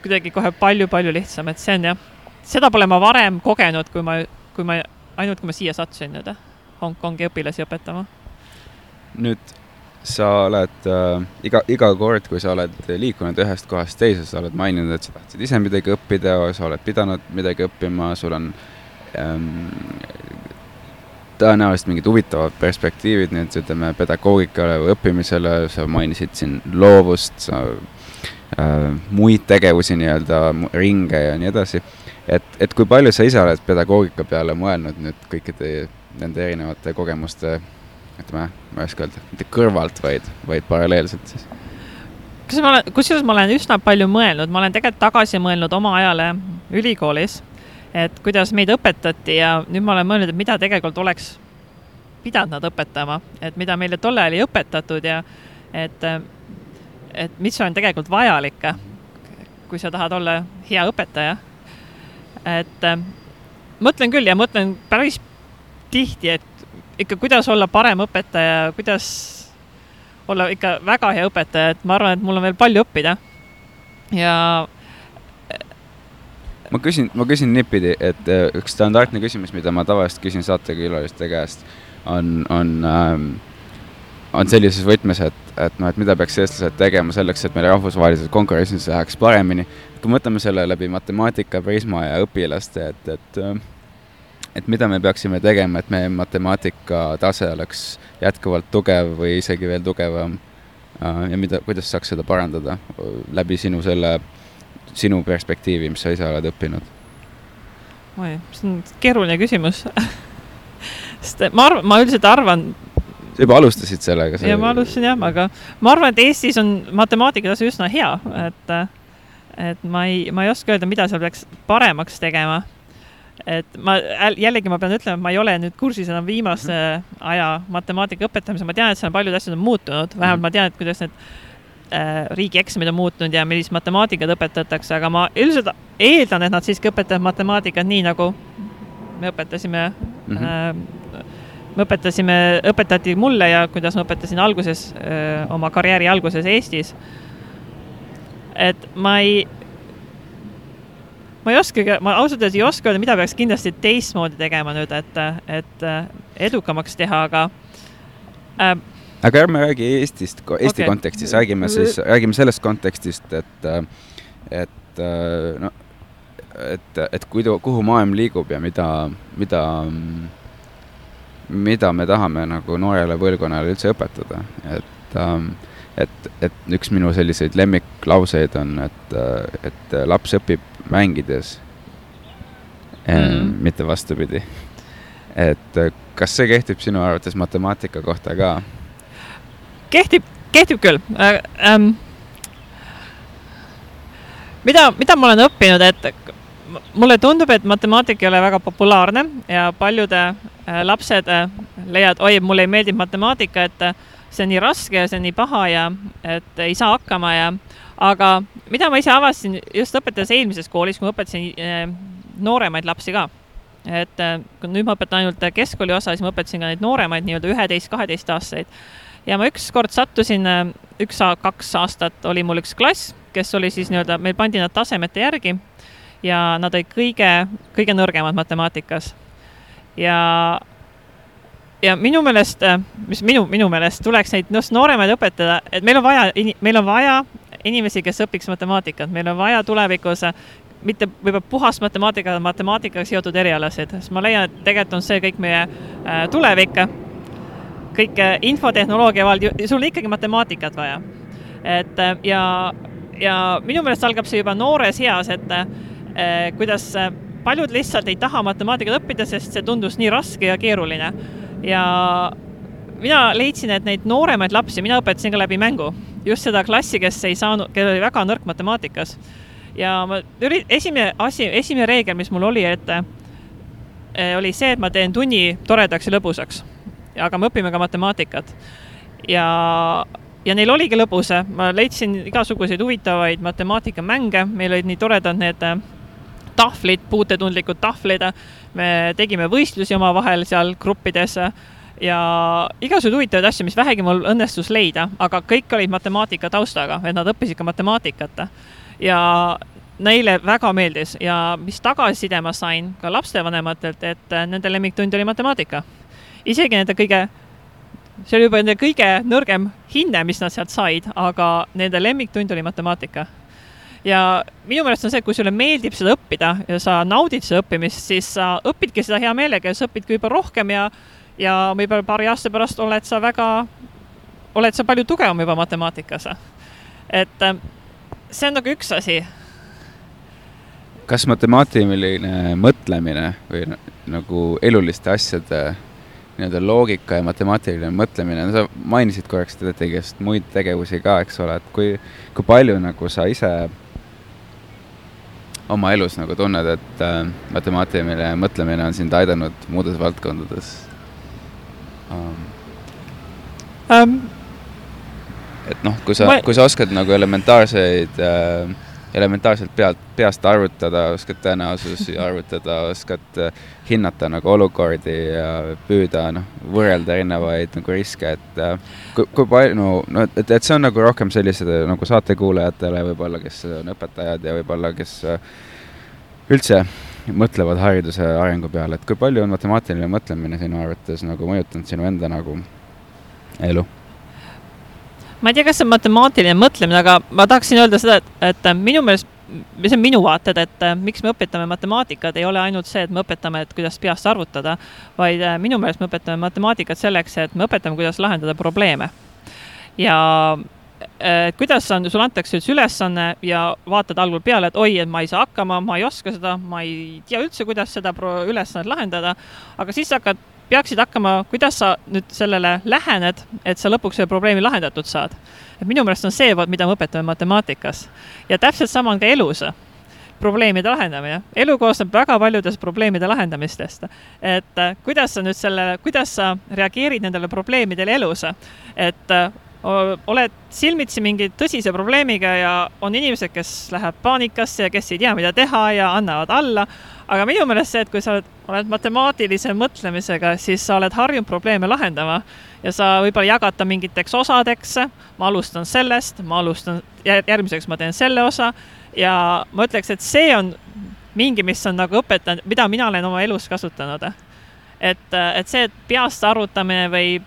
kuidagi kohe palju-palju lihtsam, et see on jah, seda pole ma varem kogenud, kui ma, kui ma, ainult kui ma siia sattusin nüüd Hongkongi õpilasi õpetama. nüüd sa oled äh, iga, iga kord, kui sa oled liikunud ühest kohast teise, sa oled maininud, et sa tahtsid ise midagi õppida, sa oled pidanud midagi õppima, sul on ähm, tõenäoliselt mingid huvitavad perspektiivid nüüd ütleme pedagoogikale või õppimisele, sa mainisid siin loovust, sa äh, muid tegevusi nii-öelda, ringe ja nii edasi. et, et kui palju sa ise oled pedagoogika peale mõelnud nüüd kõikide nende erinevate kogemuste, ütleme, ma ei oska öelda, mitte kõrvalt, vaid, vaid paralleelselt siis? kas ma olen, kusjuures ma olen üsna palju mõelnud, ma olen tegelikult tagasi mõelnud oma ajale ülikoolis et kuidas meid õpetati ja nüüd ma olen mõelnud, et mida tegelikult oleks pidanud nad õpetama, et mida meile tol ajal ei õpetatud ja et, et mis on tegelikult vajalik, kui sa tahad olla hea õpetaja. et mõtlen küll ja mõtlen päris tihti, et ikka, kuidas olla parem õpetaja, kuidas olla ikka väga hea õpetaja, et ma arvan, et mul on veel palju õppida. ja ma küsin, ma küsin niipidi, et äh, üks standardne küsimus, mida ma tavaliselt küsin saatekülaliste käest, on, on ähm, on sellises võtmes, et, et noh, et mida peaks eestlased tegema selleks, et meil rahvusvahelises konkurentsis läheks paremini. kui mõtleme selle läbi matemaatika prisma ja õpilaste, et, et äh, et mida me peaksime tegema, et meie matemaatika tase oleks jätkuvalt tugev või isegi veel tugevam äh, ja mida, kuidas saaks seda parandada läbi sinu selle sinu perspektiivi, mis sa ise oled õppinud? oi, see on keeruline küsimus sest ma arvan, ma üldiselt arvan. sa juba alustasid sellega? ja ma alustasin jah, aga ma arvan, et Eestis on matemaatikatase üsna hea, et, et ma ei, ma ei oska öelda, mida seal peaks paremaks tegema. Et ma jällegi ma pean ütlema, et ma ei ole nüüd kursis enam viimase aja matemaatika õpetamisega, ma tean, et seal paljud asjad on muutunud, vähemalt ma tean, et kuidas need äh, riigieksamid on muutunud ja millist matemaatikat õpetatakse, aga ma üldiselt eeldan, et nad siiski õpetavad matemaatikat nii, nagu me õpetasime mm, -hmm. me õpetasime, õpetati mulle ja kuidas ma õpetasin alguses äh,, oma karjääri alguses Eestis. et ma ei, ma ei oskagi, ma ausalt öeldes ei oska öelda, mida peaks kindlasti teistmoodi tegema nüüd, et, et edukamaks teha, aga äh, aga ärme räägi Eestist, Eesti okay. kontekstis, räägime siis, räägime sellest kontekstist, et, et no, et, et kuidu, kuhu maailm liigub ja mida, mida, mida me tahame nagu noorele põlvkonnale üldse õpetada, et et, et üks minu selliseid lemmiklauseid on, et, et laps õpib mängides mm, mitte vastupidi. et kas see kehtib sinu arvates matemaatika kohta ka? kehtib, kehtib küll äh,. Ähm, mida, mida ma olen õppinud, et mulle tundub, et matemaatika ei ole väga populaarne ja paljud äh, lapsed äh, leiavad, oi, mulle ei meeldi matemaatika, et äh, see on nii raske ja see on nii paha ja et ei saa hakkama ja aga mida ma ise avastasin just õpetades eelmises koolis, kui ma õpetasin äh, nooremaid lapsi ka et äh, nüüd ma õpetan ainult keskkooli osa, siis ma õpetasin ka neid nooremaid nii-öelda üheteist, kaheteistaastaseid ja ma ükskord sattusin, äh, üks-kaks aastat oli mul üks klass, kes oli siis nii-öelda, meil pandi nad tasemete järgi ja nad olid kõige, kõige nõrgemad matemaatikas. ja, ja minu meelest, mis minu, minu meelest tuleks neid just nooremaid õpetada, et meil on vaja, meil on vaja inimesi, kes õpiks matemaatikat, meil on vaja tulevikus äh, mitte võib-olla puhast matemaatikat, matemaatikaga seotud erialasid, sest ma leian, et tegelikult on see kõik meie tulevik kõik infotehnoloogia vald, sul on ikkagi matemaatikat vaja. et äh, ja, ja minu meelest algab see juba noores eas, et kuidas paljud lihtsalt ei taha matemaatikat õppida, sest see tundus nii raske ja keeruline. ja mina leidsin, et neid nooremaid lapsi, mina õpetasin ka läbi mängu, just seda klassi, kes ei saanud, kellel oli väga nõrk matemaatikas. ja ma, esimene asi, esimene reegel, mis mul oli, et oli see, et ma teen tunni toredaks ja lõbusaks aga me õpime ka matemaatikat. ja, ja neil oligi lõbus, ma leidsin igasuguseid huvitavaid matemaatikamänge, meil olid nii toredad need äh, tahvlid, puutetundlikud tahvlid, me tegime võistlusi omavahel seal gruppides ja igasuguseid huvitavaid asju, mis vähegi mul õnnestus leida, aga kõik olid matemaatika taustaga, et nad õppisid ka matemaatikat. ja neile väga meeldis ja mis tagasiside ma sain ka lapsevanematelt, et nende lemmiktund oli matemaatika isegi nende kõige, see oli juba nende kõige nõrgem hinne, mis nad sealt said, aga nende lemmiktund oli matemaatika. ja minu meelest on see, et kui sulle meeldib seda õppida ja sa naudid seda õppimist, siis sa õpidki seda hea meelega ja sa õpidki võib-olla rohkem ja, ja võib-olla paari aasta pärast oled sa väga, oled sa palju tugevam juba matemaatikas. et äh, see on nagu üks asi kas matemaatiline mõtlemine või nagu eluliste asjade nii-öelda loogika ja matemaatiline mõtlemine, no sa mainisid korraks teda tegevust, muid tegevusi ka, eks ole, et kui, kui palju nagu sa ise oma elus nagu tunned, et äh, matemaatiline mõtlemine on sind aidanud muudes valdkondades um.? Um, et noh, kui sa ma..., kui sa oskad nagu elementaarseid äh, elementaarselt pealt, peast arvutada, oskad tõenäosusi arvutada, oskad äh, hinnata nagu olukordi ja püüda noh, võrrelda erinevaid nagu riske, et äh, kui, kui palju, no et, et see on nagu rohkem sellised nagu saatekuulajatele võib-olla, kes on õpetajad ja võib-olla, kes äh, üldse mõtlevad hariduse arengu peale, et kui palju on matemaatiline mõtlemine sinu arvates nagu mõjutanud sinu enda nagu elu? ma ei tea, kas see on matemaatiline mõtlemine, aga ma tahaksin öelda seda, et, et minu meelest, see on minu vaated, et miks me õpetame matemaatikat, ei ole ainult see, et me õpetame, et kuidas peast arvutada, vaid äh, minu meelest me õpetame matemaatikat selleks, et me õpetame, kuidas lahendada probleeme. ja kuidas on, sulle antakse üks ülesanne ja vaatad algul peale, et oi, et ma ei saa hakkama, ma ei oska seda, ma ei tea üldse, kuidas seda ülesannet lahendada, aga siis hakkad peaksid hakkama, kuidas sa nüüd sellele lähened, et sa lõpuks selle probleemi lahendatud saad. et minu meelest on see, mida me õpetame matemaatikas. ja täpselt sama on ka elus probleemide lahendamine. elu koosneb väga paljudest probleemide lahendamistest. et äh, kuidas sa nüüd selle, kuidas sa reageerid nendele probleemidele elus, et äh, oled silmitsi mingi tõsise probleemiga ja on inimesed, kes läheb paanikasse ja kes ei tea, mida teha ja annavad alla. aga minu meelest see, et kui sa oled, oled matemaatilise mõtlemisega, siis sa oled harjunud probleeme lahendama ja sa võib-olla jagad ta mingiteks osadeks. ma alustan sellest, ma alustan, järgmiseks ma teen selle osa ja ma ütleks, et see on mingi, mis on nagu õpetanud, mida mina olen oma elus kasutanud. et, et see, et peast arvutamine või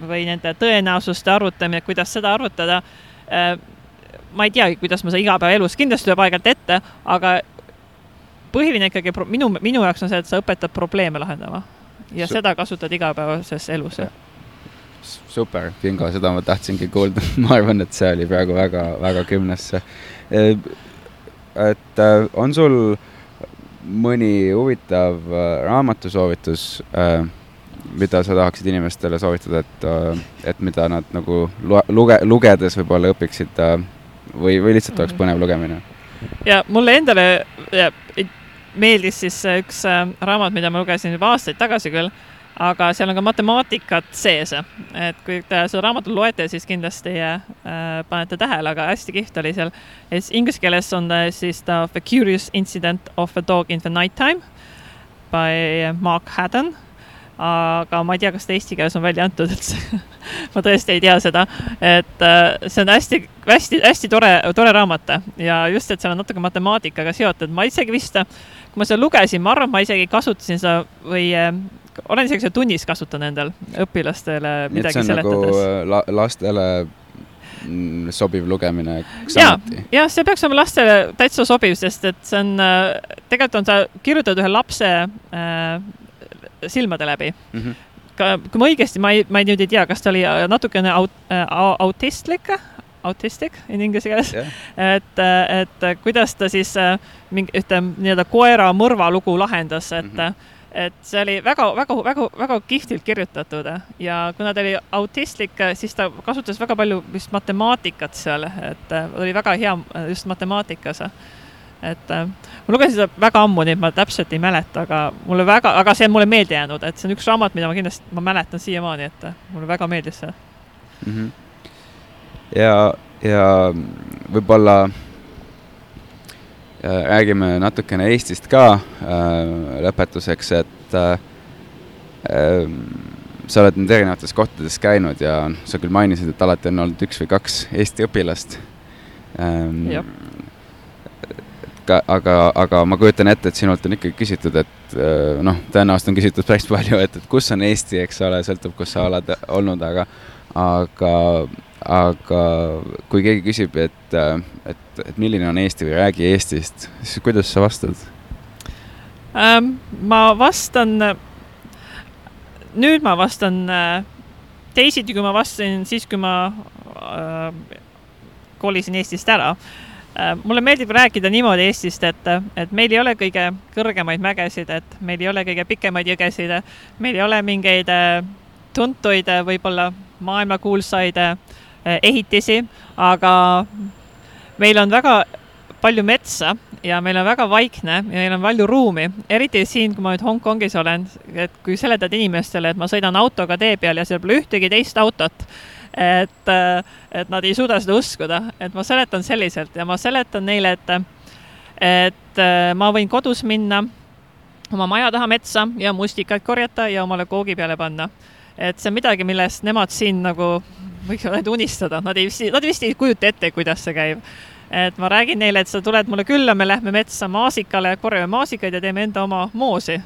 või nende tõenäosuste arvutamine, kuidas seda arvutada. Äh, ma ei teagi, kuidas ma seda igapäevaelus, kindlasti tuleb aeg-ajalt ette, aga põhiline ikkagi minu, minu jaoks on see, et sa õpetad probleeme lahendama ja Su seda kasutad igapäevases elus. super, Kingo, seda ma tahtsingi kuulda ma arvan, et see oli praegu väga-väga kümnesse. Äh, et äh, on sul mõni huvitav raamatusoovitus äh, mida sa tahaksid inimestele soovitada, et, äh, et mida nad nagu luge-, lugedes võib-olla õpiksid äh, või, või lihtsalt oleks põnev lugemine? ja mulle endale meeldis siis üks äh, raamat, mida ma lugesin juba aastaid tagasi küll, aga seal on ka matemaatikat sees. et kui te seda raamatut loete, siis kindlasti äh, panete tähele, aga hästi kihvt oli seal. Inglise keeles on ta siis ta The Curious Incident of a Dog in the Night Time by Mark Haddon aga ma ei tea, kas ta eesti keeles on välja antud, see, ma tõesti ei tea seda, et äh, see on hästi, hästi, hästi tore, tore raamat. Ja just, et seal on natuke matemaatikaga seotud, ma isegi vist, kui ma seda lugesin, ma arvan, ma isegi kasutasin seda või äh, olen isegi seda tunnis kasutanud endal õpilastele midagi nagu, seletades. nagu la, lastele mm, sobiv lugemine samuti. jah, see peaks olema lastele täitsa sobiv, sest et see on, tegelikult on ta kirjutatud ühe lapse äh, silmade läbi mm. -hmm. ka, kui ma õigesti, ma ei, ma ei, nüüd ei tea, kas ta oli äh, natukene aut, äh, autistlik, autistic in inglise keeles yeah., et, äh, et kuidas ta siis mingi ühte nii-öelda koera mõrvalugu lahendas, et mm -hmm et see oli väga, väga, väga, väga kihvtilt kirjutatud ja kuna ta oli autistlik, siis ta kasutas väga palju vist matemaatikat seal, et oli väga hea just matemaatikas et äh, ma lugesin seda väga ammu, nii et ma täpselt ei mäleta, aga mulle väga, aga see on mulle meelde jäänud, et see on üks raamat, mida ma kindlasti, ma mäletan siiamaani, et äh, mulle väga meeldis see mm. -hmm. ja, ja võib-olla äh, räägime natukene Eestist ka äh, lõpetuseks, et äh, äh, sa oled nüüd erinevates kohtades käinud ja sa küll mainisid, et alati on olnud üks või kaks Eesti õpilast ähm, ka, aga, aga ma kujutan ette, et sinult on ikkagi küsitud, et äh, noh, tõenäoliselt on küsitud päris palju, et, et kus on Eesti, eks ole, sõltub, kus sa oled olnud, aga aga, aga kui keegi küsib, et, et, et milline on Eesti või räägi Eestist, siis kuidas sa vastad ähm,? ma vastan, nüüd ma vastan äh, teisiti, kui ma vastasin siis, kui ma äh, kolisin Eestist ära Äh, mulle meeldib rääkida niimoodi Eestist, et, et meil ei ole kõige kõrgemaid mägesid, et meil ei ole kõige pikemaid jõgesid, meil ei ole mingeid äh, tuntuid, äh, võib-olla maailmakuulsaid ehitisi, aga meil on väga palju metsa ja meil on väga vaikne ja meil on palju ruumi, eriti siin, kui ma nüüd Hongkongis olen, et kui seletad inimestele, et ma sõidan autoga tee peal ja seal pole ühtegi teist autot et, et nad ei suuda seda uskuda, et ma seletan selliselt ja ma seletan neile, et, et ma võin kodus minna oma maja taha metsa ja mustikaid korjata ja omale koogi peale panna. et see on midagi, millest nemad siin nagu võiksid ainult unistada, nad ei, nad vist ei kujuta ette, kuidas see käib. et ma räägin neile, et sa tuled mulle külla, me lähme metsa maasikale, korjame maasikaid ja teeme enda oma moosi.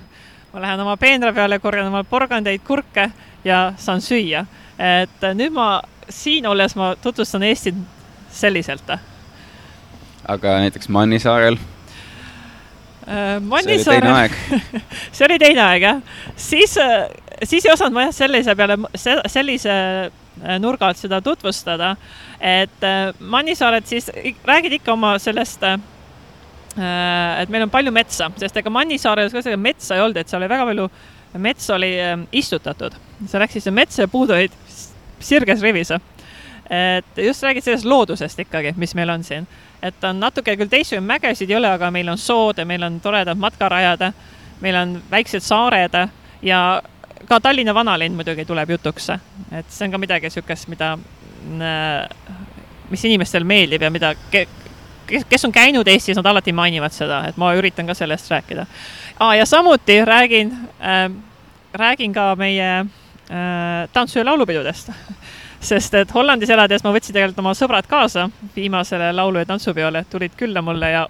ma lähen oma peenra peale, korjan omale porgandeid, kurke ja saan süüa et nüüd ma siin olles ma tutvustan Eestit selliselt. aga näiteks Mannisaarel? Äh, Mannisaarel, see oli teine aeg jah, siis, äh, siis ei osanud ma jah sellise peale, sellise äh, nurga alt seda tutvustada, et Mannisaared siis räägid ikka oma sellest et meil on palju metsa, sest ega Mannisaarel ka seda metsa ei olnud, et seal oli väga palju, mets oli istutatud. Sa läksid sinna metsa ja puud olid sirges rivis. et just räägid sellest loodusest ikkagi, mis meil on siin. et on natuke küll teistsuguseid mägesid ei ole, aga meil on sood ja meil on toredad matkarajad, meil on väiksed saared ja ka Tallinna vanalinn muidugi tuleb jutuks. et see on ka midagi niisugust, mida mis inimestel meeldib ja mida, kes, kes on käinud Eestis, nad alati mainivad seda, et ma üritan ka sellest rääkida ah,. ja samuti räägin äh,, räägin ka meie tantsu- ja laulupidudest. Sest et Hollandis elades ma võtsin tegelikult oma sõbrad kaasa viimasele laulu- ja tantsupeole, tulid külla mulle ja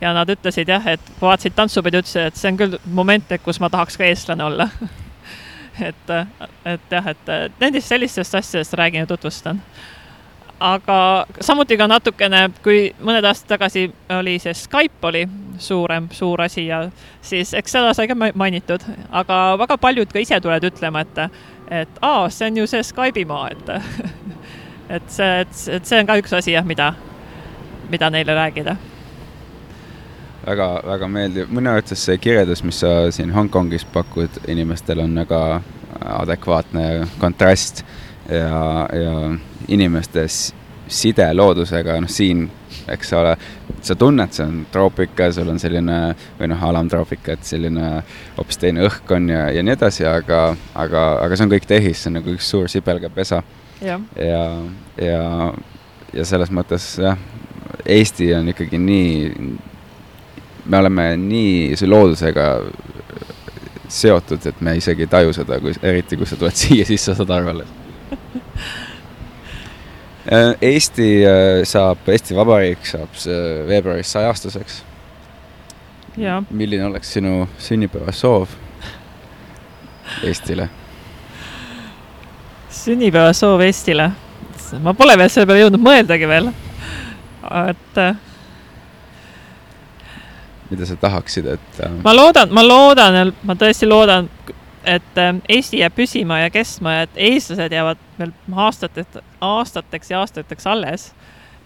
ja nad ütlesid jah, et vaatasid tantsupidu, ütlesid, et see on küll moment, kus ma tahaks ka eestlane olla. Et, et jah, et nendest sellistest asjadest räägin ja tutvustan aga samuti ka natukene, kui mõned aastad tagasi oli see Skype oli suurem, suur asi ja siis eks seda sai ka mainitud, aga väga paljud ka ise tulevad ütlema, et, et aa, see on ju see Skype'i maa, et et see, et, et see on ka üks asi jah, mida, mida neile rääkida. Väga, väga meeldiv, minu arvates see kirjeldus, mis sa siin Hongkongis pakud inimestele, on väga adekvaatne kontrast ja, ja inimeste side loodusega, noh siin, eks ole, sa tunned, see on troopika, sul on selline või noh, alamtroopika, et selline hoopis teine õhk on ja, ja nii edasi, aga, aga, aga see on kõik tehis, see on nagu üks suur sibelgapesa. ja, ja, ja, ja selles mõttes jah, Eesti on ikkagi nii, me oleme nii loodusega seotud, et me isegi ei taju seda, kui, eriti kui sa tuled siia, siis sa saad aru alles Eesti äh, saab, Eesti Vabariik saab veebruaris sajastuseks. milline oleks sinu sünnipäevasoov Eestile? sünnipäevasoov Eestile? ma pole veel selle peale jõudnud mõeldagi veel, et äh, mida sa tahaksid, et? ma loodan, ma loodan, ma tõesti loodan, et Eesti jääb püsima ja kestma ja et eestlased jäävad veel aastateks, aastateks ja aastateks alles.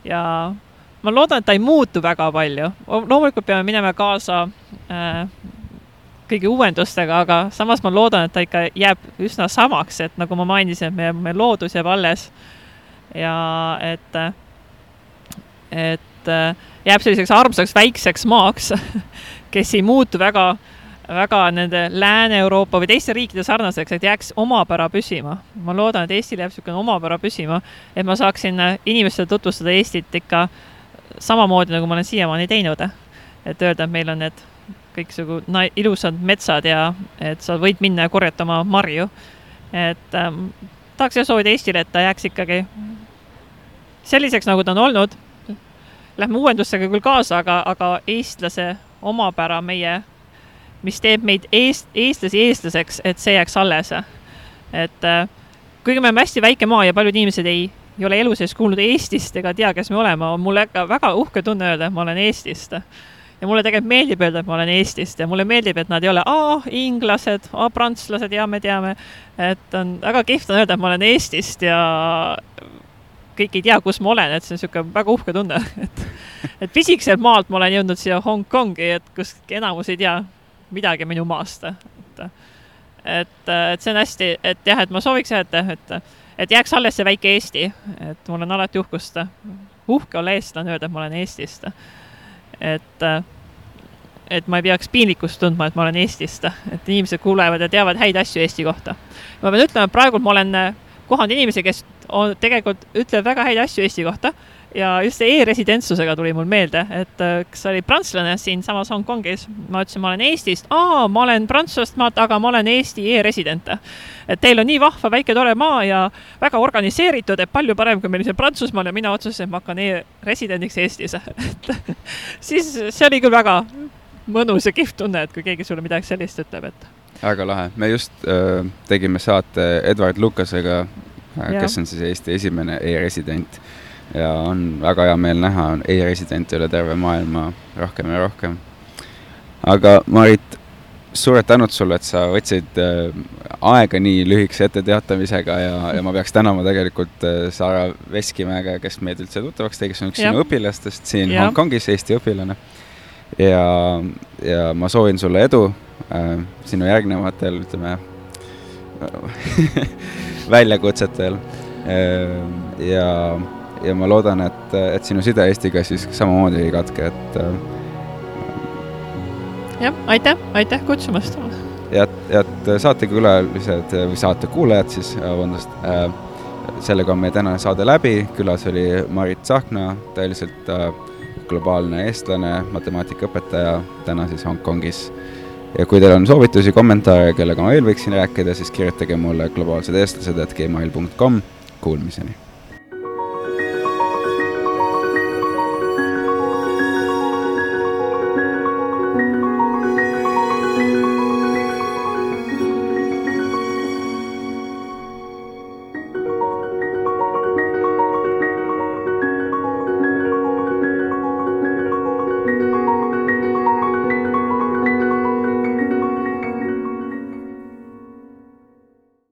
ja ma loodan, et ta ei muutu väga palju. loomulikult peame minema kaasa äh, kõigi uuendustega, aga samas ma loodan, et ta ikka jääb üsna samaks, et nagu ma mainisin, et meie, meie loodus jääb alles. ja et, et äh, jääb selliseks armsaks väikseks maaks, kes ei muutu väga äh, väga nende Lääne-Euroopa või teiste riikide sarnaseks, et jääks omapära püsima. ma loodan, et Eestil jääb niisugune omapära püsima, et ma saaksin inimestele tutvustada Eestit ikka samamoodi, nagu ma olen siiamaani teinud. et öelda, et meil on need kõiksugu ilusad metsad ja et sa võid minna ja korjata oma marju. et ähm, tahaks jah soovida Eestile, et ta jääks ikkagi selliseks, nagu ta on olnud. Lähme uuendustega küll kaasa, aga, aga eestlase omapära meie mis teeb meid eest, eestlasi eestlaseks, et see jääks alles. et äh, kuigi me oleme hästi väike maa ja paljud inimesed ei, ei ole elu sees kuulnud Eestist ega tea, kes me oleme, on mul ikka väga uhke tunne öelda, et ma olen Eestist. ja mulle tegelikult meeldib öelda, et ma olen Eestist ja mulle meeldib, et nad ei ole aa, inglased, aa, prantslased, ja me teame, et on väga kihvt on öelda, et ma olen Eestist ja kõik ei tea, kus ma olen, et see on niisugune väga uhke tunne, et et pisikeselt maalt ma olen jõudnud siia Hongkongi, et kus enamus ei tea, midagi minu maast, et et, et see on hästi, et jah, et ma sooviks jah, et, et, et jääks alles see väike Eesti, et mul on alati uhkust, uhke olla eestlane, öelda, et ma olen Eestist. et, et ma ei peaks piinlikkust tundma, et ma olen Eestist, et inimesed kuulevad ja teavad häid asju Eesti kohta. ma pean ütlema, et praegu ma olen kohanud inimesi, kes on, tegelikult ütlevad väga häid asju Eesti kohta ja just see e-residentsusega tuli mul meelde, et äh, kas oli prantslane siinsamas Hongkongis, ma ütlesin, ma olen Eestist, aa, ma olen Prantsusmaalt maalt, aga ma olen Eesti e-resident. et teil on nii vahva väike tore maa ja väga organiseeritud, et palju parem, kui meil siin Prantsusmaal ja mina otsustasin, et ma hakkan e-residendiks Eestis. Et siis see oli küll väga mõnus ja kihvt tunne, et kui keegi sulle midagi sellist ütleb, et. väga lahe, me just äh, tegime saate Edward Lukasega, äh, kes on siis Eesti esimene e-resident ja on väga hea meel näha e-residente üle terve maailma rohkem ja rohkem. aga Marit, suured tänud sulle, et sa võtsid äh, aega nii lühikese etteteatamisega ja, ja ma peaks tänama tegelikult äh, Sara Veskimäega, kes meid üldse tuttavaks tegi, kes on üks ja. sinu õpilastest siin ja. Hongkongis, Eesti õpilane. ja, ja ma soovin sulle edu äh, sinu järgnevatel, ütleme väljakutsetel äh, ja ja ma loodan, et, et sinu side Eestiga siis samamoodi ei katke, et. Äh, jah, aitäh, aitäh kutsumast. ja, ja saatekülalised või saate kuulajad siis, vabandust äh,, sellega on meie tänane saade läbi, külas oli Marit Tsahkna, tõeliselt äh, globaalne eestlane, matemaatikaõpetaja, täna siis Hongkongis. ja kui teil on soovitusi, kommentaare, kellega ma veel võiksin rääkida, siis kirjutage mulle globaalsed eestlased, et gmail.com, kuulmiseni